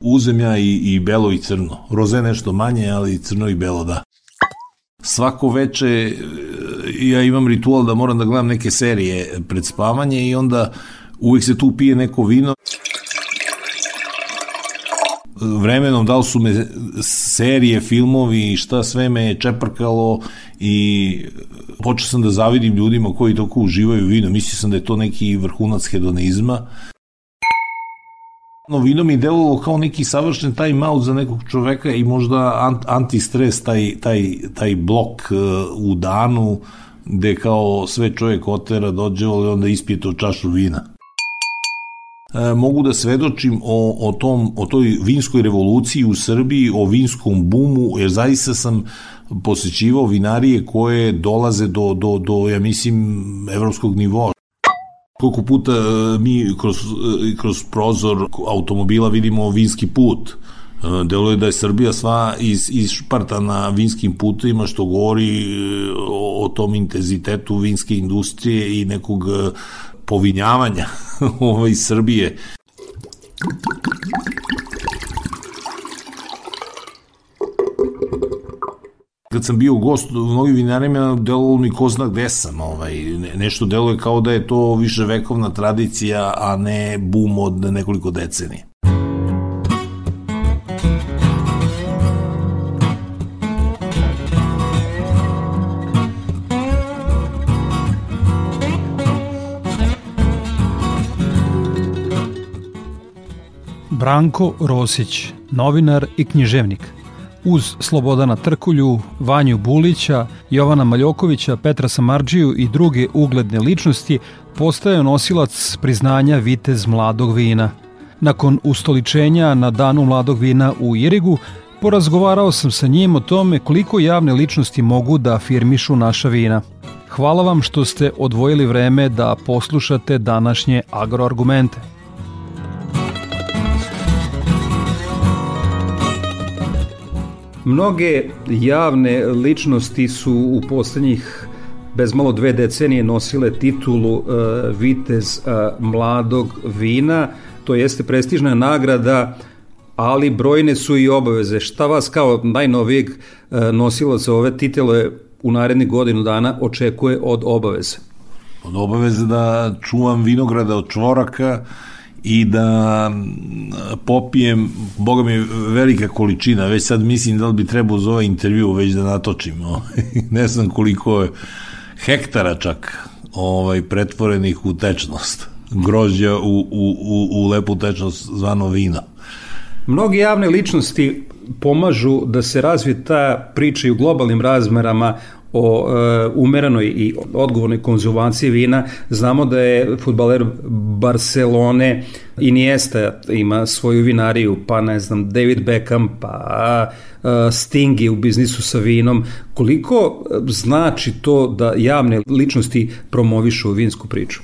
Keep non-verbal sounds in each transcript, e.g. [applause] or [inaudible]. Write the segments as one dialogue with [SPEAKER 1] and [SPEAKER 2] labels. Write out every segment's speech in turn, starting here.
[SPEAKER 1] Uzem ja i, i belo i crno. Roze nešto manje, ali crno i belo da. Svako veče e, ja imam ritual da moram da gledam neke serije pred spavanje i onda uvijek se tu pije neko vino vremenom da su me serije, filmovi i šta sve me je čeprkalo i počeo sam da zavidim ljudima koji toko uživaju vino. Mislio sam da je to neki vrhunac hedonizma. No, vino mi delovalo kao neki savršen time out za nekog čoveka i možda antistres, taj, taj, taj blok uh, u danu gde kao sve čovjek otera, dođe i onda ispije to čašu vina. E, mogu da svedočim o, o, tom, o toj vinskoj revoluciji u Srbiji, o vinskom bumu, jer zaista sam posećivao vinarije koje dolaze do, do, do ja mislim, evropskog nivoa. Koliko puta e, mi kroz, e, kroz prozor automobila vidimo vinski put, deluje da je Srbija sva iz, iz Šparta na vinskim putima, što govori o, o tom intenzitetu vinske industrije i nekog povinjavanja [laughs] ovaj, Srbije. Kad sam bio gost u mnogim vinarima, delovalo mi ko zna gde sam. Ovaj, nešto deluje kao da je to više vekovna tradicija, a ne bum od nekoliko decenija.
[SPEAKER 2] Branko Rosić, novinar i književnik. Uz Slobodana Trkulju, Vanju Bulića, Jovana Maljokovića, Petra Samarđiju i druge ugledne ličnosti postaje nosilac priznanja Vitez mladog vina. Nakon ustoličenja na danu mladog vina u Irigu, porazgovarao sam sa njim o tome koliko javne ličnosti mogu da afirmišu naša vina. Hvala vam što ste odvojili vreme da poslušate današnje agroargumente. Mnoge javne ličnosti su u poslednjih bez malo dve decenije nosile titulu uh, Vitez uh, mladog vina. To jeste prestižna nagrada, ali brojne su i obaveze. Šta vas kao najnovijeg uh, nosilaca ove titele u narednih godinu dana očekuje od obaveze?
[SPEAKER 1] Od obaveze da čuvam vinograda od čvoraka, i da popijem, boga mi velika količina, već sad mislim da li bi trebao za ovaj intervju već da natočim, [laughs] ne znam koliko je hektara čak ovaj, pretvorenih u tečnost, grožđa u, u, u, u lepu tečnost zvano vino.
[SPEAKER 2] Mnogi javne ličnosti pomažu da se razvije ta priča i u globalnim razmerama o e, umeranoj i odgovornoj konzumaciji vina. Znamo da je futbaler Barcelone Iniesta ima svoju vinariju, pa ne znam, David Beckham, pa e, Sting je u biznisu sa vinom. Koliko znači to da javne ličnosti promovišu vinsku priču?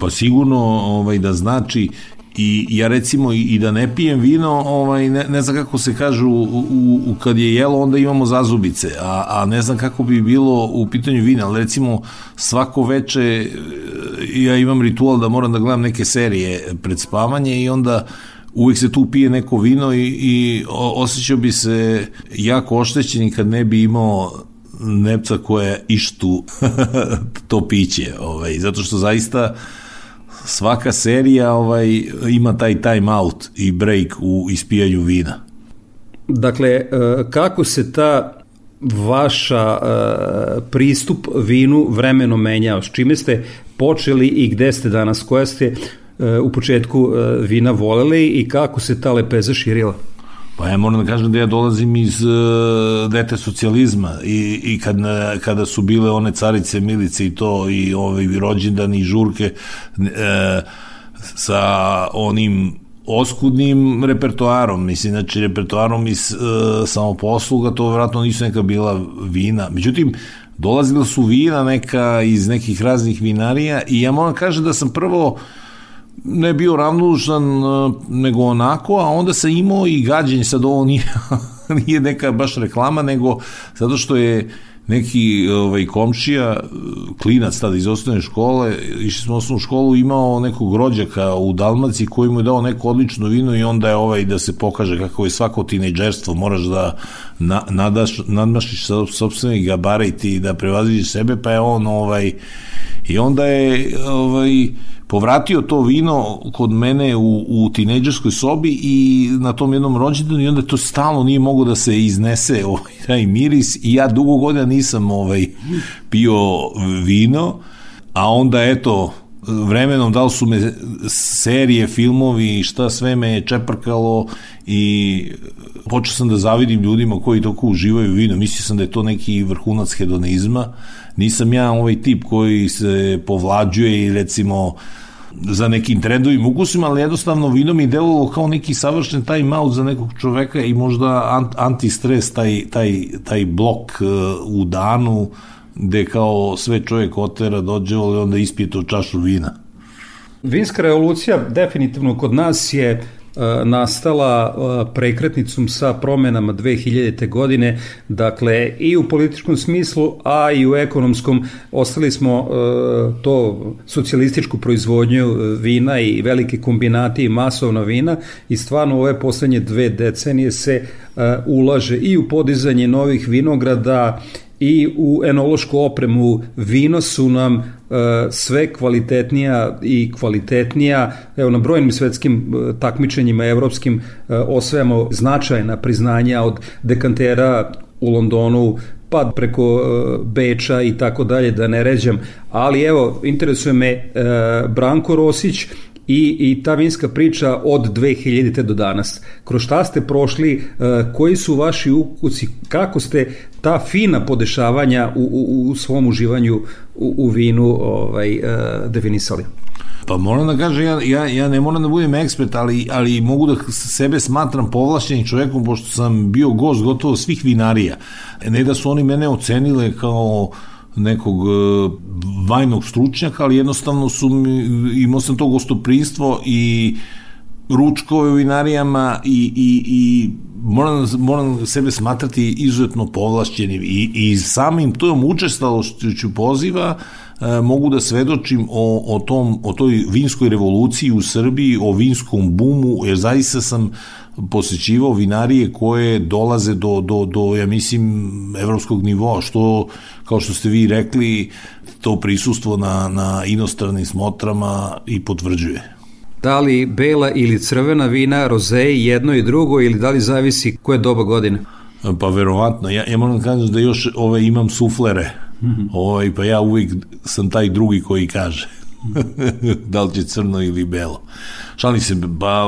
[SPEAKER 1] Pa sigurno ovaj, da znači I ja recimo i, da ne pijem vino, ovaj, ne, ne znam kako se kažu, u, u, kad je jelo onda imamo zazubice, a, a ne znam kako bi bilo u pitanju vina, ali recimo svako veče e, ja imam ritual da moram da gledam neke serije pred spavanje i onda uvijek se tu pije neko vino i, i osjećao bi se jako oštećen kad ne bi imao nepca koja ištu [laughs] to piće, ovaj, zato što zaista uh, svaka serija ovaj ima taj time out i break u ispijanju vina.
[SPEAKER 2] Dakle, e, kako se ta vaša e, pristup vinu vremeno menjao? S čime ste počeli i gde ste danas? Koja ste e, u početku vina voleli i kako se ta lepeza širila?
[SPEAKER 1] Pa ja moram da kažem da ja dolazim iz uh, dete socijalizma i, i kad, kada su bile one carice, milice i to i ove rođendani i žurke uh, sa onim oskudnim repertoarom, mislim, znači repertoarom iz e, samoposluga, to vjerojatno nisu neka bila vina. Međutim, dolazila su vina neka iz nekih raznih vinarija i ja moram kažem da sam prvo ne bio ravnodušan e, nego onako, a onda sam imao i gađenje, sad ovo nije, [laughs] nije neka baš reklama, nego zato što je neki ovaj, komšija, klinac tada iz osnovne škole, išli smo u osnovnu školu, imao nekog rođaka u Dalmaciji koji mu je dao neko odlično vino i onda je ovaj da se pokaže kako je svako tinejdžerstvo, moraš da na, nadaš, nadmašiš sobstveni gabarit i da prevaziđeš sebe, pa je on ovaj, i onda je ovaj, povratio to vino kod mene u, u tinejdžerskoj sobi i na tom jednom rođendanu i onda to stalno nije mogo da se iznese [laughs] ovaj, taj miris i ja dugo godina nisam ovaj, pio vino, a onda eto, vremenom da su me serije, filmovi i šta sve me je čeprkalo i počeo sam da zavidim ljudima koji toko uživaju vino. Mislio sam da je to neki vrhunac hedonizma. Nisam ja ovaj tip koji se povlađuje i recimo za nekim trendovim ukusima, ali jednostavno vino mi delovalo kao neki savršen time out za nekog čoveka i možda antistres, taj, taj, taj blok uh, u danu gde kao sve čovjek otera dođe, ali onda ispije to čašu vina.
[SPEAKER 2] Vinska revolucija definitivno kod nas je E, nastala e, prekretnicom sa promenama 2000. godine, dakle i u političkom smislu, a i u ekonomskom. Ostali smo e, to socijalističku proizvodnju vina i velike kombinati i masovna vina. I stvarno ove poslednje dve decenije se ulaže i u podizanje novih vinograda i u enološku opremu. Vino su nam e, sve kvalitetnija i kvalitetnija. Evo na brojnim svetskim e, takmičenjima evropskim e, osvajamo značajna priznanja od dekantera u Londonu pa preko Beča i tako dalje da ne ređam, ali evo interesuje me Branko Rosić i, i ta vinska priča od 2000. do danas. Kroz šta ste prošli, e, koji su vaši ukusi, kako ste ta fina podešavanja u, u, u svom uživanju u, u vinu ovaj, e, definisali?
[SPEAKER 1] Pa moram da kažem, ja, ja, ja ne moram da budem ekspert, ali, ali mogu da sebe smatram povlašćenim čovekom, pošto sam bio gost gotovo svih vinarija. Ne da su oni mene ocenile kao uh, nekog e, vajnog stručnjaka, ali jednostavno su imao sam to gostoprinstvo i ručkove u vinarijama i, i, i moram, moram sebe smatrati izuzetno povlašćenim. I, i samim tom učestalošću poziva e, mogu da svedočim o, o, tom, o toj vinskoj revoluciji u Srbiji, o vinskom bumu, jer zaista sam posećivao vinarije koje dolaze do, do, do ja mislim, evropskog nivoa, što, kao što ste vi rekli, to prisustvo na, na inostranim smotrama i potvrđuje.
[SPEAKER 2] Da li bela ili crvena vina, rozej, jedno i drugo, ili da li zavisi koje doba godine?
[SPEAKER 1] Pa verovatno, ja, ja moram da kažem da još ove, imam suflere, mm -hmm. ovaj, pa ja uvijek sam taj drugi koji kaže [laughs] da li će crno ili belo. Šalim se, ba,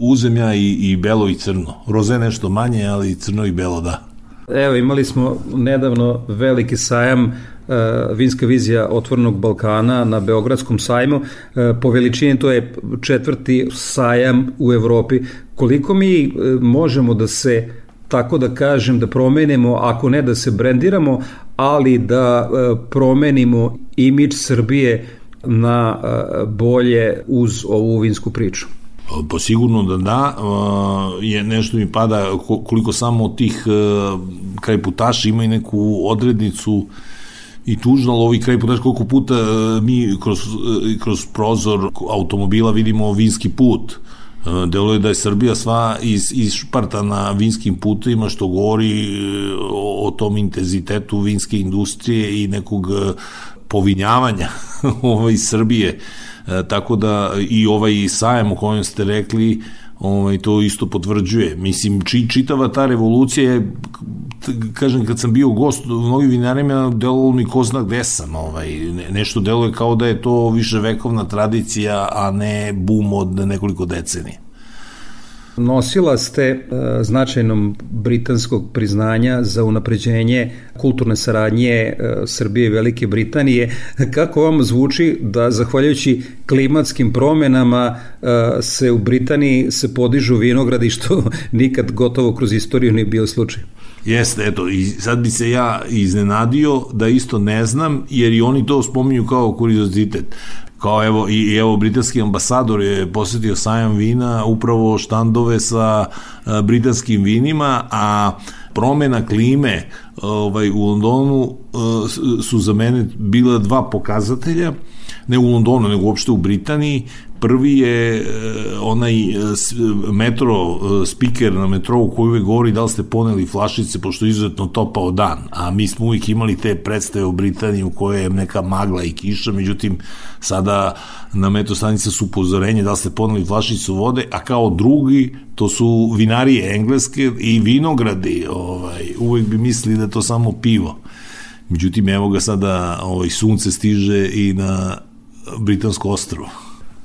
[SPEAKER 1] uzem ja i, i belo i crno. Roze nešto manje, ali crno i belo da.
[SPEAKER 2] Evo, imali smo nedavno veliki sajam uh, vinska vizija otvornog Balkana na Beogradskom sajmu. Uh, po veličini to je četvrti sajam u Evropi. Koliko mi uh, možemo da se tako da kažem da promenimo, ako ne da se brendiramo, ali da promenimo imidž Srbije na bolje uz ovu vinsku priču?
[SPEAKER 1] Pa sigurno da da, je nešto mi pada koliko samo tih kraj putaša imaju neku odrednicu i tužno, ali ovi kraj putaša koliko puta mi kroz, kroz prozor automobila vidimo vinski put, deluje da je Srbija sva iz, iz Šparta na vinskim putima što govori o, o tom intenzitetu vinske industrije i nekog povinjavanja [laughs] ovaj Srbije e, tako da i ovaj sajem o kojem ste rekli ovaj, to isto potvrđuje. Mislim, či, čitava ta revolucija je, kažem, kad sam bio gost u mnogim vinarima, delovalo mi ko zna gde sam. Ovaj, ne, nešto deluje kao da je to više vekovna tradicija, a ne bum od nekoliko decenija.
[SPEAKER 2] Nosila ste e, značajnom britanskog priznanja za unapređenje kulturne saradnje e, Srbije i Velike Britanije. Kako vam zvuči da zahvaljujući klimatskim promenama e, se u Britaniji se podižu vinogradi što [laughs] nikad gotovo kroz istoriju nije bio slučaj?
[SPEAKER 1] Jeste, eto, i sad bi se ja iznenadio da isto ne znam, jer i oni to spominju kao kuriozitet kao evo i evo britanski ambasador je posetio sajam vina upravo štandove sa a, britanskim vinima a promena klime ovaj u Londonu a, su za mene bila dva pokazatelja ne u Londonu nego uopšte u Britaniji Prvi je e, onaj e, metro e, speaker na metrou koji uvek govori da li ste poneli flašice pošto je izuzetno topao dan, a mi smo uvijek imali te predstave u Britaniji u kojoj je neka magla i kiša, međutim sada na metro stanice su upozorenje da li ste poneli flašicu vode, a kao drugi to su vinarije engleske i vinogradi, ovaj, uvek bi mislili da to samo pivo. Međutim, evo ga sada ovaj, sunce stiže i na Britansko ostrovo.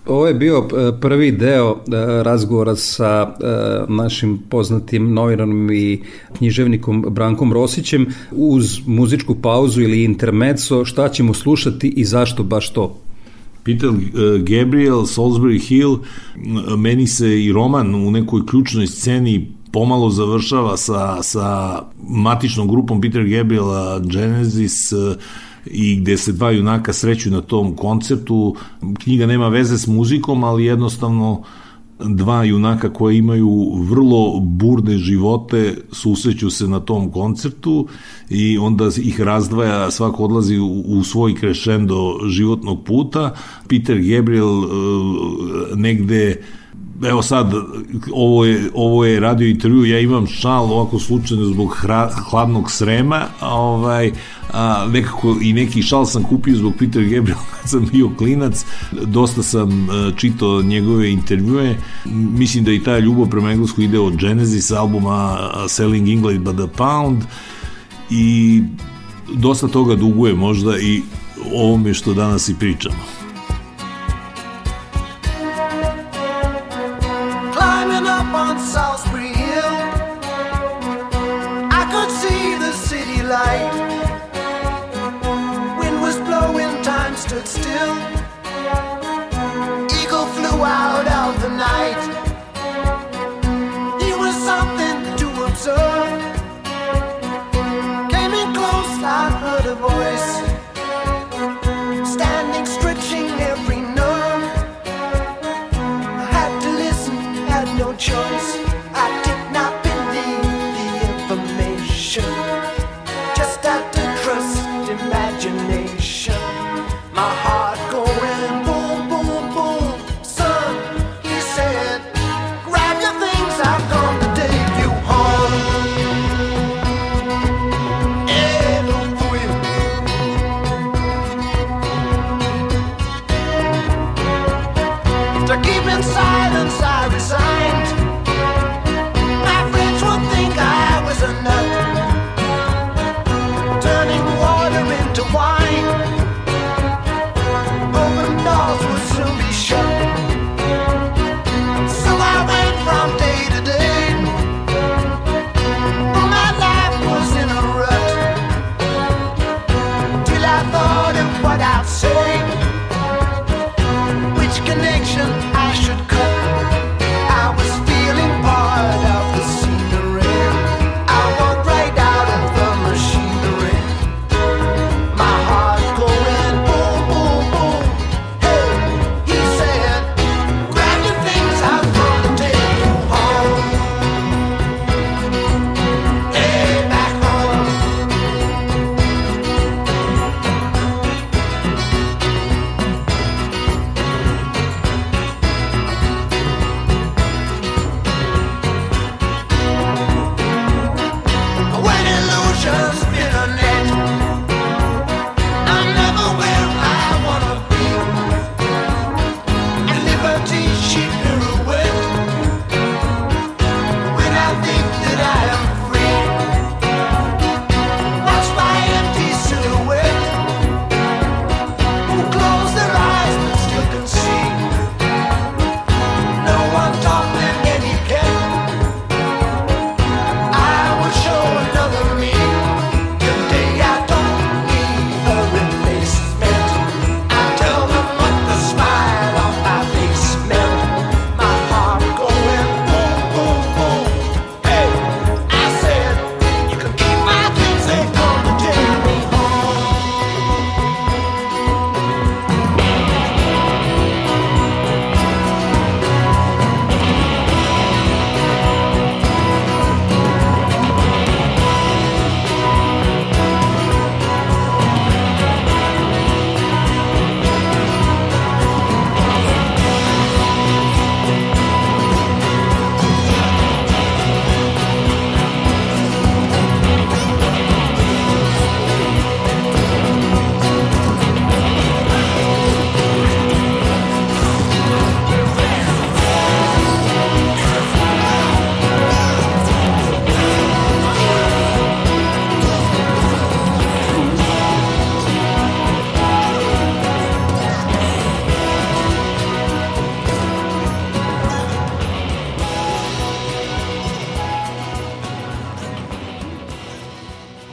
[SPEAKER 2] Ovo je bio e, prvi deo e, razgovora sa e, našim poznatim novinarom i književnikom Brankom Rosićem uz muzičku pauzu ili intermezzo šta ćemo slušati i zašto baš to?
[SPEAKER 1] Peter Gabriel, Salisbury Hill, meni se i roman u nekoj ključnoj sceni pomalo završava sa, sa matičnom grupom Peter Gabriela Genesis, i gde se dva junaka sreću na tom koncertu. Knjiga nema veze s muzikom, ali jednostavno dva junaka koje imaju vrlo burne živote susreću se na tom koncertu i onda ih razdvaja, svako odlazi u, u svoj krešendo životnog puta. Peter Gabriel uh, negde evo sad, ovo je, ovo je radio intervju, ja imam šal ovako slučajno zbog hra, hladnog srema, ovaj, a, nekako i neki šal sam kupio zbog Peter Gabriel [laughs] kad sam bio klinac, dosta sam a, čitao njegove intervjue, mislim da i ta ljubav prema englesku ide od Genesis albuma Selling England by the Pound. I dosta toga duguje možda i ovome što danas i pričamo.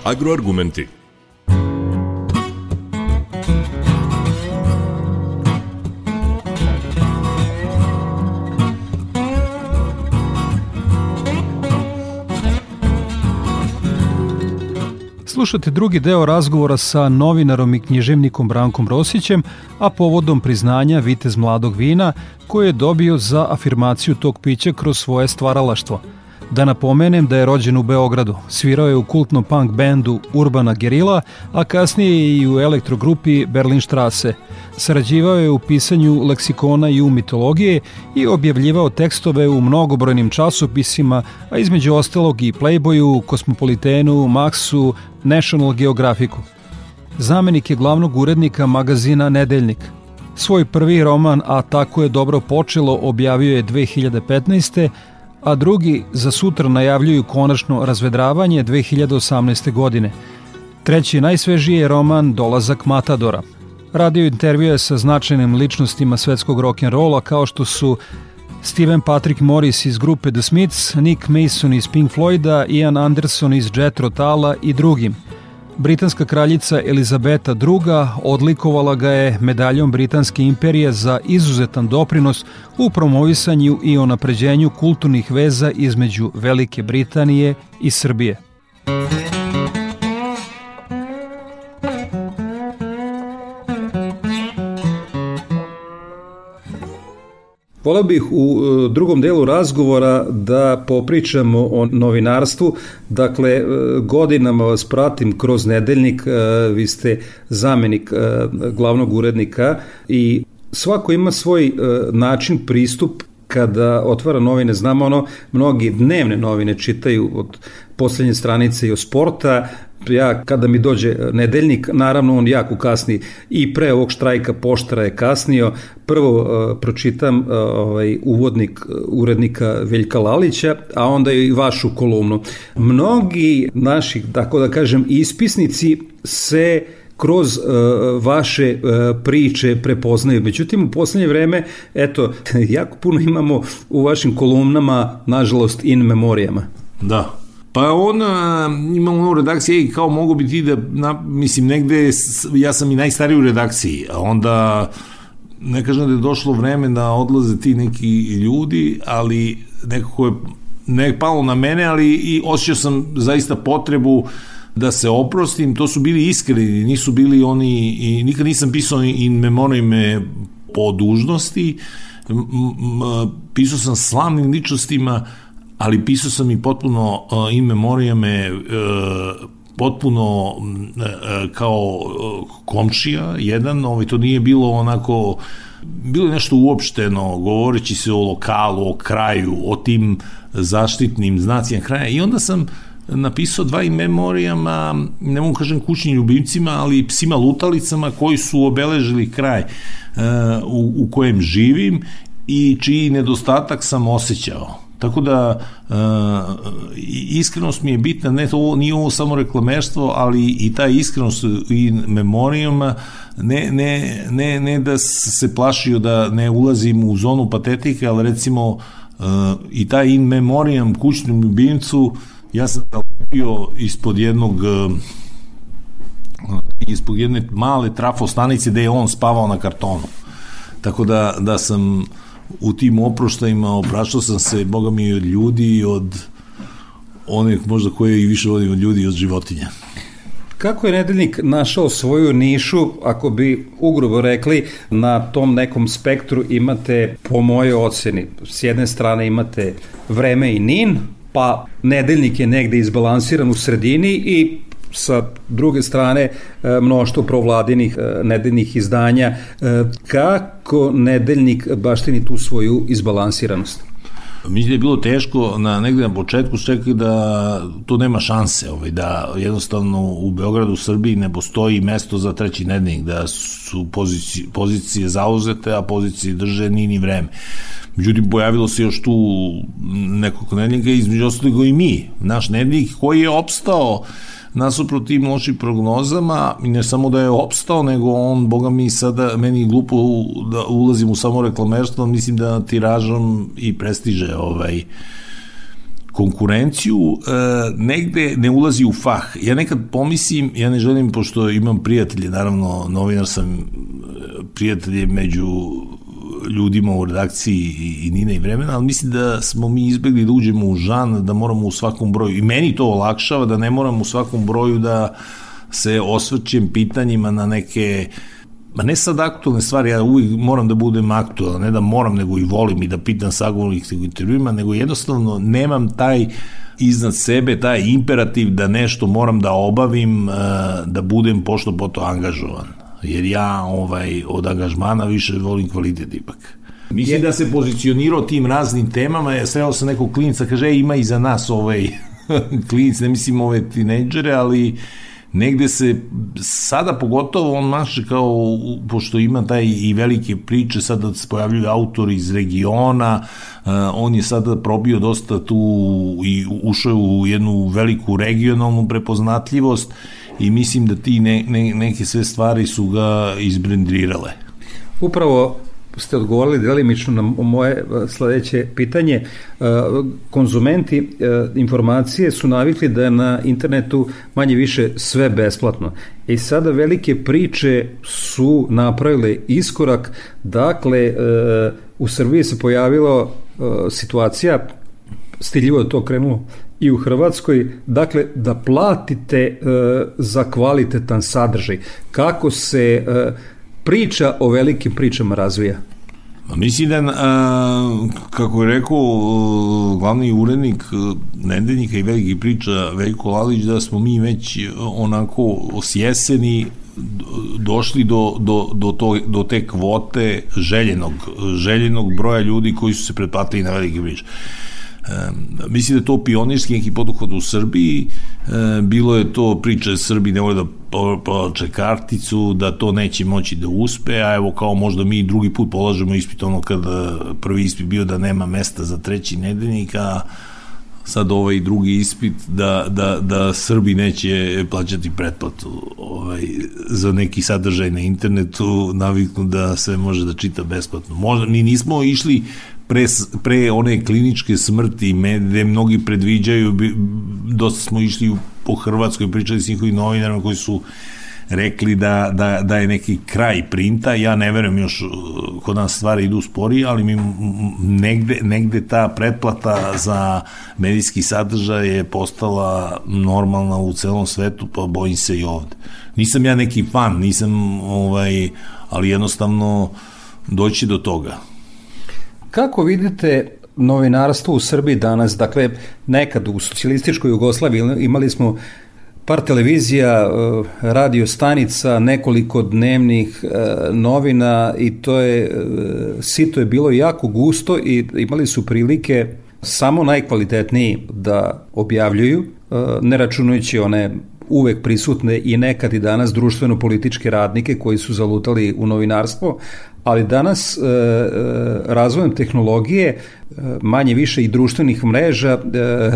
[SPEAKER 3] Agroargumenti.
[SPEAKER 2] Slušate drugi deo razgovora sa novinarom i književnikom Brankom Rosićem, a povodom priznanja Vitez mladog vina koje je dobio za afirmaciju tog pića kroz svoje stvaralaštvo – Da napomenem da je rođen u Beogradu. Svirao je u kultnom punk bendu Urbana Gerila, a kasnije i u elektrogrupi Berlinstrasse. Sarađivao je u pisanju leksikona i u mitologije i objavljivao tekstove u mnogobrojnim časopisima, a između ostalog i Playboyu, Kosmopolitenu, Maxu, National Geographicu. Zamenik je glavnog urednika magazina Nedeljnik. Svoj prvi roman A tako je dobro počelo objavio je 2015 a drugi za sutra najavljuju konačno razvedravanje 2018. godine. Treći najsvežiji je roman Dolazak Matadora. Radio intervjue sa značajnim ličnostima svetskog rock'n'rolla kao što su Steven Patrick Morris iz grupe The Smiths, Nick Mason iz Pink Floyda, Ian Anderson iz Jethro Tala i drugim – Britanska kraljica Elizabeta II. odlikovala ga je medaljom Britanske imperije za izuzetan doprinos u promovisanju i onapređenju kulturnih veza između Velike Britanije i Srbije.
[SPEAKER 4] Voleo bih u e, drugom delu razgovora da popričamo o novinarstvu. Dakle, e, godinama vas pratim kroz nedeljnik, e, vi ste zamenik glavnog urednika i svako ima svoj način pristup kada otvara novine, znamo ono, mnogi dnevne novine čitaju od poslednje stranice i o sporta, ja kada mi dođe nedeljnik, naravno on jako kasni i pre ovog štrajka poštara je kasnio, prvo uh, pročitam uh, ovaj uvodnik urednika Veljka Lalića, a onda i vašu kolumnu. Mnogi naši, tako da kažem, ispisnici se kroz uh, vaše uh, priče prepoznaju. Međutim, u poslednje vreme, eto, [laughs] jako puno imamo u vašim kolumnama, nažalost, in memorijama.
[SPEAKER 1] Da, Pa on ima u redakciji, kao mogu bi ti da, na, mislim, negde, ja sam i najstariji u redakciji, a onda ne kažem da je došlo vreme da odlaze ti neki ljudi, ali nekako je ne palo na mene, ali i osjećao sam zaista potrebu da se oprostim, to su bili iskreni, nisu bili oni, i nikad nisam pisao in memorime po dužnosti, pisao sam slavnim ličnostima, ali pisao sam i potpuno uh, in memorijame uh, potpuno uh, kao komšija jedan, ovaj, to nije bilo onako bilo je nešto uopšteno, govoreći se o lokalu, o kraju, o tim zaštitnim znacijama kraja. I onda sam napisao dva i memorijama, ne mogu kažem kućnim ljubimcima, ali psima lutalicama koji su obeležili kraj uh, u, u kojem živim i čiji nedostatak sam osjećao Tako da uh, iskrenost mi je bitna, ne to nije ovo samo reklamerstvo, ali i ta iskrenost i memorijama ne, ne, ne, ne da se plašio da ne ulazim u zonu patetike, ali recimo uh, i taj in memorijam kućnom ljubimcu ja sam zalepio ispod jednog uh, ispod jedne male trafostanice gde je on spavao na kartonu. Tako da, da sam u tim oproštajima opraštao sam se, boga mi, od ljudi i od onih možda koje i više vodim od ljudi i od životinja.
[SPEAKER 4] Kako je nedeljnik našao svoju nišu, ako bi ugrubo rekli, na tom nekom spektru imate, po mojoj oceni, s jedne strane imate vreme i nin, pa nedeljnik je negde izbalansiran u sredini i sa druge strane e, mnoštvo provladinih e, nedeljnih izdanja. E, kako nedeljnik baštini tu svoju izbalansiranost?
[SPEAKER 1] Mislim da je bilo teško na negde na početku čekati da to nema šanse, ovaj, da jednostavno u Beogradu, u Srbiji ne postoji mesto za treći nedeljnik, da su pozicije, pozicije zauzete, a pozicije drže ni ni vreme. Međutim, pojavilo se još tu nekoliko nedeljnika, između ostalog i mi, naš nedeljnik koji je opstao nasuprot tim lošim prognozama, ne samo da je opstao, nego on, boga mi sada, meni glupo da ulazim u samo reklamerstvo, mislim da tiražom i prestiže ovaj, konkurenciju e, negde ne ulazi u fah. Ja nekad pomislim, ja ne želim, pošto imam prijatelje, naravno novinar sam e, prijatelje među ljudima u redakciji i, Nina i vremena, ali mislim da smo mi izbegli da uđemo u žan, da moramo u svakom broju, i meni to olakšava, da ne moram u svakom broju da se osvrćem pitanjima na neke Ma ne sad aktualne stvari, ja uvijek moram da budem aktualan, ne da moram, nego i volim i da pitam sagovornih u intervjuima, nego jednostavno nemam taj iznad sebe, taj imperativ da nešto moram da obavim, eh, da budem pošto poto angažovan. Jer ja ovaj, od angažmana više volim kvalitet ipak. Mislim da se pozicionirao tim raznim temama, je sreo sam nekog klinica, kaže, e, ima i za nas ovaj [laughs] klinic, ne mislim ove tinejdžere, ali negde se sada pogotovo on maše kao pošto ima taj i velike priče sada se pojavljuju autori iz regiona uh, on je sada probio dosta tu i ušao u jednu veliku regionalnu prepoznatljivost i mislim da ti ne, ne, neke sve stvari su ga izbrendirirale
[SPEAKER 2] Upravo ste odgovorili delimično na moje e, sledeće pitanje. E, konzumenti e, informacije su navikli da je na internetu manje više sve besplatno. I sada velike priče su napravile iskorak. Dakle, u Srbiji se pojavila situacija, stiljivo je to krenulo i u Hrvatskoj, dakle da platite za kvalitetan sadržaj. Kako se priča o velikim pričama razvija?
[SPEAKER 1] Mislim da, a, kako je rekao glavni urednik nedeljnika i velikih priča Veljko Lalić, da smo mi već onako osjeseni došli do, do, do, to, do te kvote željenog, željenog broja ljudi koji su se pretplatili na velike priče. E, mislim da je to pionirski neki poduhod u Srbiji, e, bilo je to priče Srbiji ne vole da polače karticu, da to neće moći da uspe, a evo kao možda mi drugi put polažemo ispit ono kada prvi ispit bio da nema mesta za treći nedeljnik, a sad ovaj drugi ispit da, da, da Srbi neće plaćati pretplatu ovaj, za neki sadržaj na internetu, naviknu da sve može da čita besplatno. Možda, mi nismo išli pre, pre one kliničke smrti, gde mnogi predviđaju, dosta smo išli po Hrvatskoj, pričali s njihovim novinarima koji su rekli da, da, da je neki kraj printa, ja ne verujem još uh, kod nas stvari idu spori, ali mi negde, negde ta pretplata za medijski sadržaj je postala normalna u celom svetu, pa bojim se i ovde. Nisam ja neki fan, nisam ovaj, ali jednostavno doći do toga.
[SPEAKER 2] Kako vidite novinarstvo u Srbiji danas? Dakle, nekad u socijalističkoj Jugoslaviji imali smo par televizija, e, radio stanica, nekoliko dnevnih e, novina i to je, e, sito je bilo jako gusto i imali su prilike samo najkvalitetniji da objavljuju, ne računajući one uvek prisutne i nekad i danas društveno-političke radnike koji su zalutali u novinarstvo, ali danas e, e, razvojem tehnologije e, manje više i društvenih mreža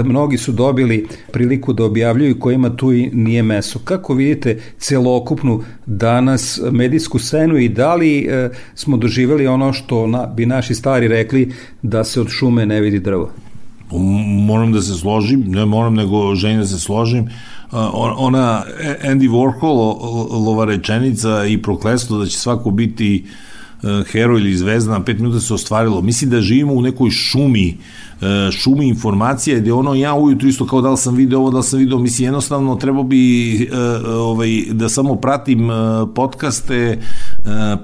[SPEAKER 2] mnogi su dobili priliku da objavljuju kojima tu i nije meso. Kako vidite celokupnu danas medijsku scenu i da li smo doživeli ono što bi naši stari rekli da se od šume ne vidi drvo?
[SPEAKER 1] Moram da se složim, ne moram nego želim da se složim ona Andy Warhol rečenica i proklestvo da će svako biti e, heroj ili zvezda na pet minuta se ostvarilo. Mislim da živimo u nekoj šumi e, šumi informacija gde ono ja ujutru isto kao da li sam video ovo, da li sam video, mislim jednostavno treba bi e, ovaj, da samo pratim podcaste,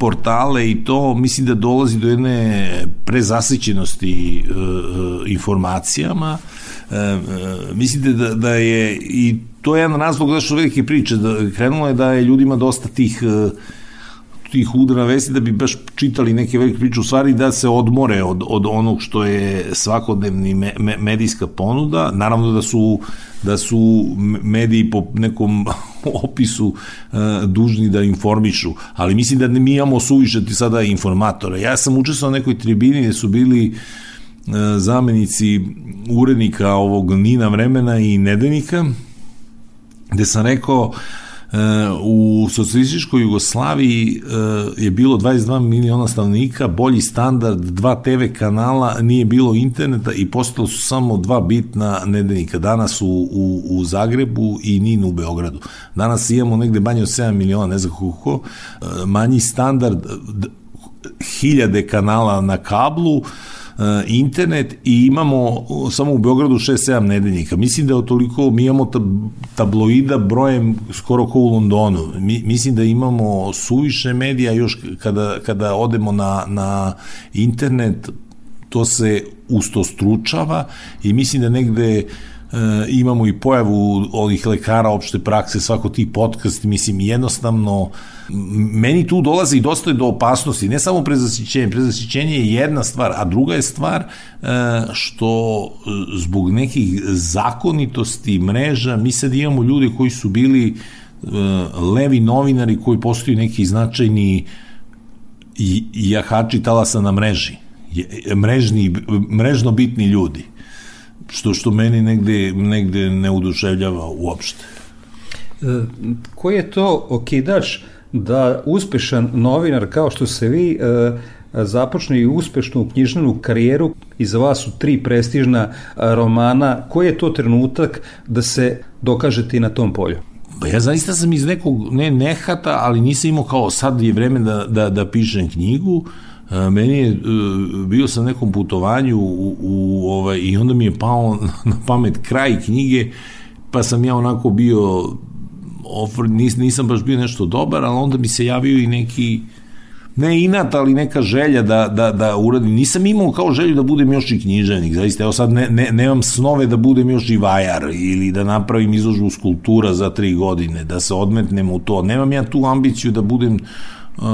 [SPEAKER 1] portale i to mislim da dolazi do jedne prezasićenosti informacijama. Mislite da, da je i to je jedan razlog zašto velike priče, da, krenulo je da je ljudima dosta tih e, tih udara vesti da bi baš čitali neke velike priče, u stvari da se odmore od, od onog što je svakodnevni me, me, medijska ponuda. Naravno da su da su mediji po nekom [laughs] opisu uh, dužni da informišu, ali mislim da mi imamo suviše ti sada informatora. Ja sam učestvovao na nekoj tribini gde su bili uh, zamenici urednika ovog Nina vremena i nedeljnika, gde sam rekao u socijalističkoj Jugoslaviji je bilo 22 miliona stanovnika, bolji standard, dva TV kanala, nije bilo interneta i postalo su samo dva bitna nedeljnika. Danas u, u, u Zagrebu i NIN u Beogradu. Danas imamo negde manje od 7 miliona, ne znam koliko, manji standard, hiljade kanala na kablu, E, internet i imamo samo u Beogradu 6-7 nedeljnika. Mislim da je toliko, mi imamo tabloida brojem skoro kao u Londonu. Mi, mislim da imamo suviše medija još kada, kada odemo na, na internet to se ustostručava i mislim da negde e, imamo i pojavu ovih lekara opšte prakse, svako ti podcast, mislim, jednostavno meni tu dolazi dosta do opasnosti, ne samo prezasićenje, prezasićenje je jedna stvar, a druga je stvar e, što zbog nekih zakonitosti mreža, mi sad imamo ljude koji su bili e, levi novinari koji postoji neki značajni jahači talasa na mreži, mrežni, mrežno bitni ljudi što što meni negde, negde ne uduševljava uopšte.
[SPEAKER 2] E, koji je to okidač da uspešan novinar kao što se vi e, započne i uspešnu knjižnenu karijeru, iza vas su tri prestižna romana, koji je to trenutak da se dokažete i na tom polju?
[SPEAKER 1] Pa ja zaista sam iz nekog, ne nehata, ali nisam imao kao sad je vreme da, da, da pišem knjigu, meni je, e, bio sam nekom putovanju u, u, ovaj, i onda mi je pao na pamet kraj knjige, pa sam ja onako bio ofr, nis, nisam baš bio nešto dobar, ali onda mi se javio i neki ne inat, ali neka želja da, da, da uradim. Nisam imao kao želju da budem još i književnik, zaista. Evo sad ne, ne, nemam snove da budem još i vajar ili da napravim izložbu skulptura za tri godine, da se odmetnem u to. Nemam ja tu ambiciju da budem uh,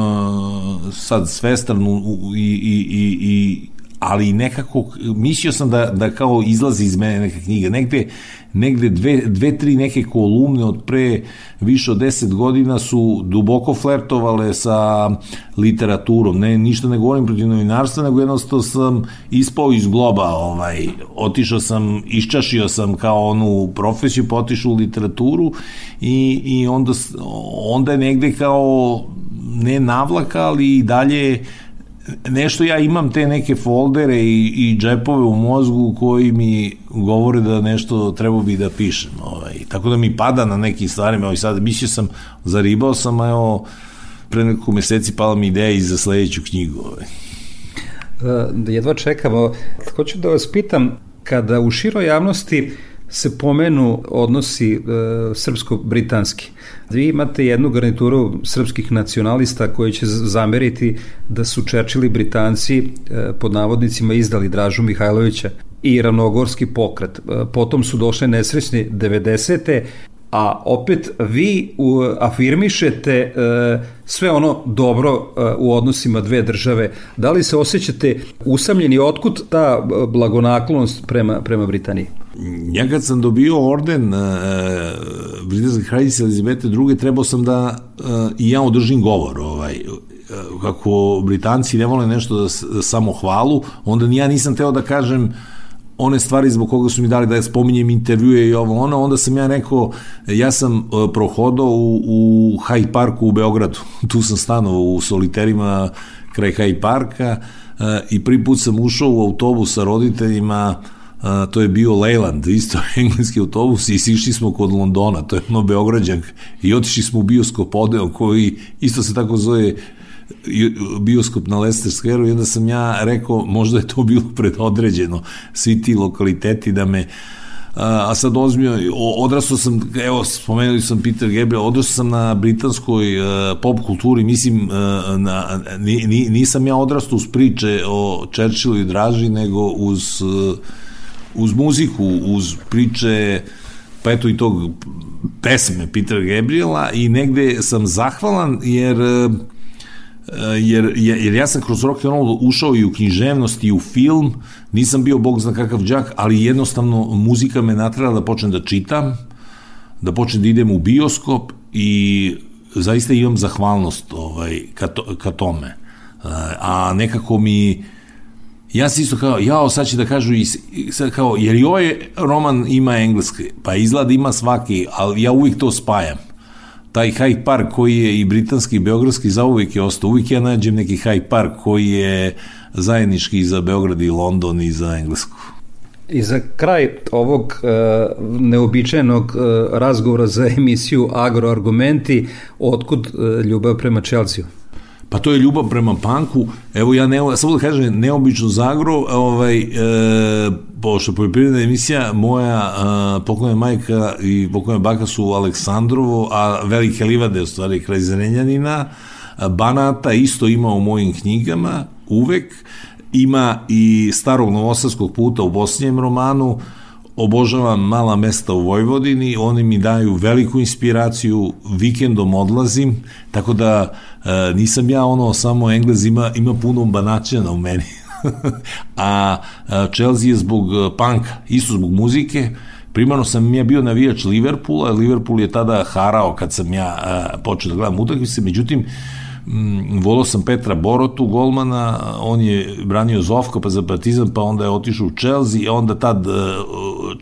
[SPEAKER 1] sad svestran u, i, i, i, i ali nekako mislio sam da, da kao izlazi iz mene neka knjiga. Negde, negde dve, dve, tri neke kolumne od pre više od deset godina su duboko flertovale sa literaturom. Ne, ništa ne govorim protiv novinarstva, nego jednostavno sam ispao iz globa. Ovaj, otišao sam, iščašio sam kao onu profesiju, potišao u literaturu i, i onda, onda je negde kao ne navlaka, ali i dalje nešto ja imam te neke foldere i, i džepove u mozgu koji mi govore da nešto treba bi da pišem. Ovaj. Tako da mi pada na nekim stvarima. Ovaj, sad mislio sam, zaribao sam, a evo, pre nekoliko meseci pala mi ideja i za sledeću knjigu. Ovaj.
[SPEAKER 2] Da jedva čekamo. Hoću da vas pitam, kada u široj javnosti se pomenu odnosi e, srpsko-britanski. Vi imate jednu garnituru srpskih nacionalista koji će zameriti da su Čerčili Britanci e, pod navodnicima izdali Dražu Mihajlovića i ravnogorski pokret. E, potom su došle nesrećne 90 a opet vi afirmišete e, sve ono dobro u odnosima dve države. Da li se osjećate usamljeni? Otkud ta blagonaklonost prema, prema Britaniji?
[SPEAKER 1] Ja kad sam dobio orden uh, Britanske kraljice Elizabete II. trebao sam da uh, i ja održim govor. Ovaj, kako Britanci ne vole nešto da, da samo hvalu, onda ja nisam teo da kažem one stvari zbog koga su mi dali da spominjem intervjue i ovo ono, onda sam ja rekao, ja sam uh, prohodao u, u Hyde Parku u Beogradu, [laughs] tu sam stanovao u soliterima kraj Hyde Parka uh, i prvi put sam ušao u autobus sa roditeljima Uh, to je bio Leyland, isto [laughs] engleski autobus i sišli smo kod Londona, to je ono Beograđank i otišli smo u bioskop Odeon koji isto se tako zove bioskop na Leicester Square i onda sam ja rekao možda je to bilo predodređeno svi ti lokaliteti da me a sad ozmio, odrastao sam, evo, spomenuli sam Peter Gabriel, odrastao sam na britanskoj uh, pop kulturi, mislim, uh, na, ni, nisam ja odrastao uz priče o Churchillu i Draži, nego uz, uh, uz muziku, uz priče pa eto i tog pesme Peter Gabriela i negde sam zahvalan jer uh, Eh, jer, jer ja sam kroz rock and roll ušao i u književnost i u film, nisam bio bog zna kakav džak, ali jednostavno muzika me natrala da počnem da čitam, da počnem da idem u bioskop i zaista imam zahvalnost ovaj, ka, to, ka tome. Eh, a nekako mi ja sam isto kao, jao, sad će da kažu i, sad kao, jer i ovaj roman ima engleski, pa izgleda ima svaki, ali ja uvijek to spajam taj Hyde Park koji je i britanski i beogradski zauvijek je ostao. Uvijek ja nađem neki Hyde Park koji je zajednički i za Beograd i London i za Englesku.
[SPEAKER 4] I za kraj ovog e, neobičajenog e, razgovora za emisiju Agroargumenti, otkud e, ljubav prema Chelsea?
[SPEAKER 1] Pa to je ljubav prema panku. Evo ja ne, samo da kažem, neobično zagro, ovaj, e, pošto poljoprivredna emisija, moja e, pokojna majka i pokojna baka su u Aleksandrovo, a Velike Livade, u stvari, kraj Zrenjanina, Banata isto ima u mojim knjigama, uvek, ima i starog novosadskog puta u Bosnijem romanu, obožavam mala mesta u Vojvodini, oni mi daju veliku inspiraciju, vikendom odlazim, tako da e, nisam ja ono samo Englez, ima, ima puno banačena u meni. [laughs] a Chelsea je zbog e, panka, isto zbog muzike, primarno sam ja bio navijač Liverpoola, Liverpool je tada harao kad sam ja e, počeo da gledam utakmice, međutim, volao sam Petra Borotu, golmana, on je branio Zovko pa za Partizan, pa onda je otišao u Chelsea, onda tad uh,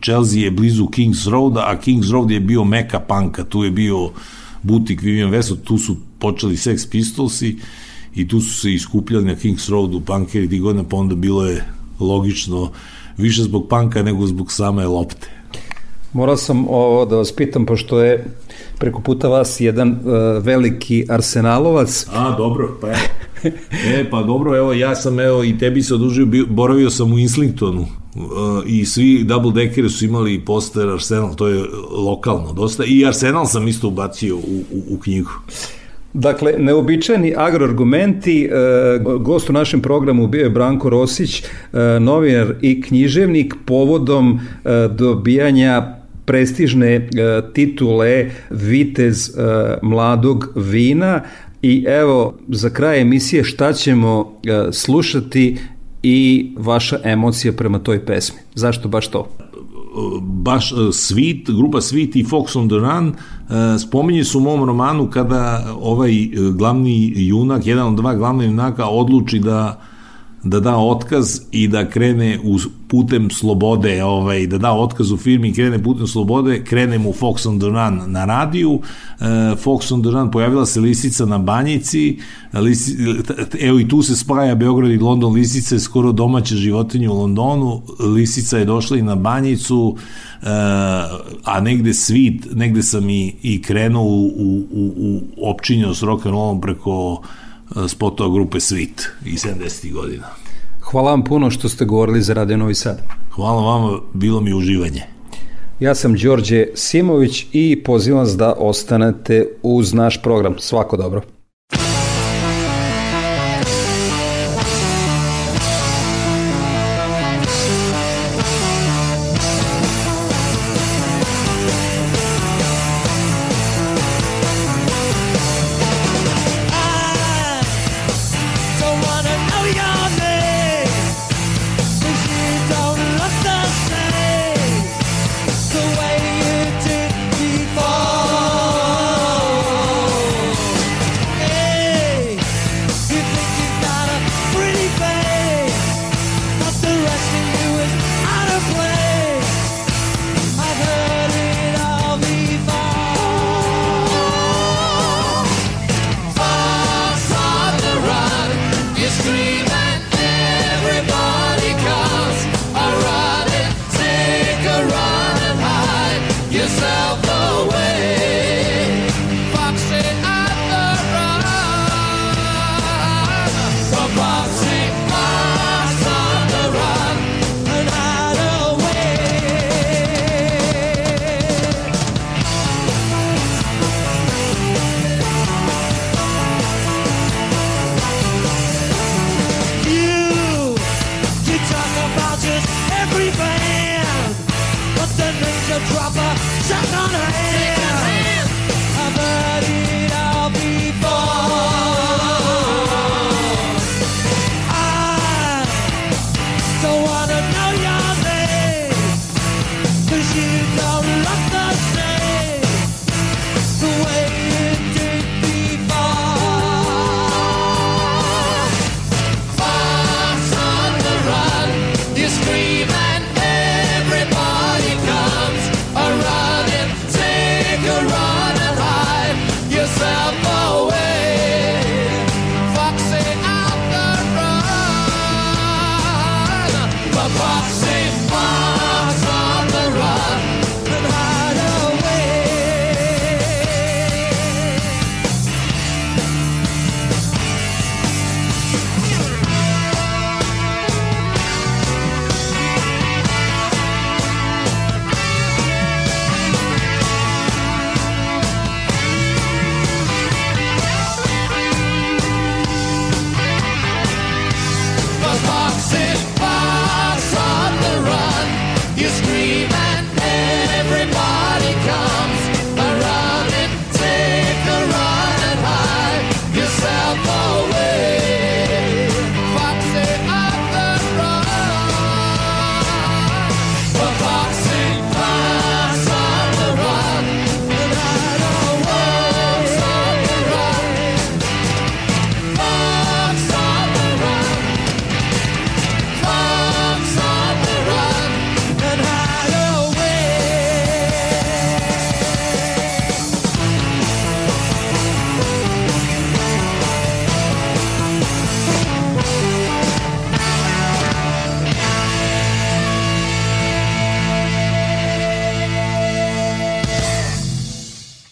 [SPEAKER 1] Chelsea je blizu Kings Roada, a Kings Road je bio meka panka, tu je bio butik Vivian Veso, tu su počeli Sex Pistolsi i tu su se iskupljali na Kings Roadu punkeri tih godina, pa onda bilo je logično više zbog panka nego zbog same lopte.
[SPEAKER 4] Morao sam ovo da vas pitam, pošto je preko puta vas jedan uh, veliki arsenalovac.
[SPEAKER 1] A, dobro, pa evo. E, pa dobro, evo, ja sam, evo, i tebi se odužio, bio, boravio sam u Islingtonu uh, i svi double deckeri su imali poster Arsenal, to je lokalno dosta, i Arsenal sam isto ubacio u, u, u knjigu.
[SPEAKER 4] Dakle, neobičajni agroargumenti, e, gost u našem programu bio je Branko Rosić, e, novinar i književnik povodom e, dobijanja prestižne e, titule Vitez e, mladog vina i evo za kraj emisije šta ćemo e, slušati i vaša emocija prema toj pesmi. Zašto baš to?
[SPEAKER 1] baš Sweet, grupa Sweet i Fox on the Run spominje su u mom romanu kada ovaj glavni junak, jedan od dva glavna junaka odluči da da da otkaz i da krene u putem slobode, ovaj, da da otkaz u firmi i krene putem slobode, krene mu Fox on the Run na radiju, e, Fox on the Run, pojavila se lisica na banjici, lisi, evo i tu se spaja Beograd i London, lisica je skoro domaća životinja u Londonu, lisica je došla i na banjicu, e, a negde svit, negde sam i, i krenuo u, u, u, u opčinjao s rock'n'rollom preko spotova grupe Svit i 70. godina.
[SPEAKER 4] Hvala vam puno što ste govorili za Radio Novi Sad.
[SPEAKER 1] Hvala vama, bilo mi uživanje.
[SPEAKER 4] Ja sam Đorđe Simović i pozivam vas da ostanete uz naš program. Svako dobro.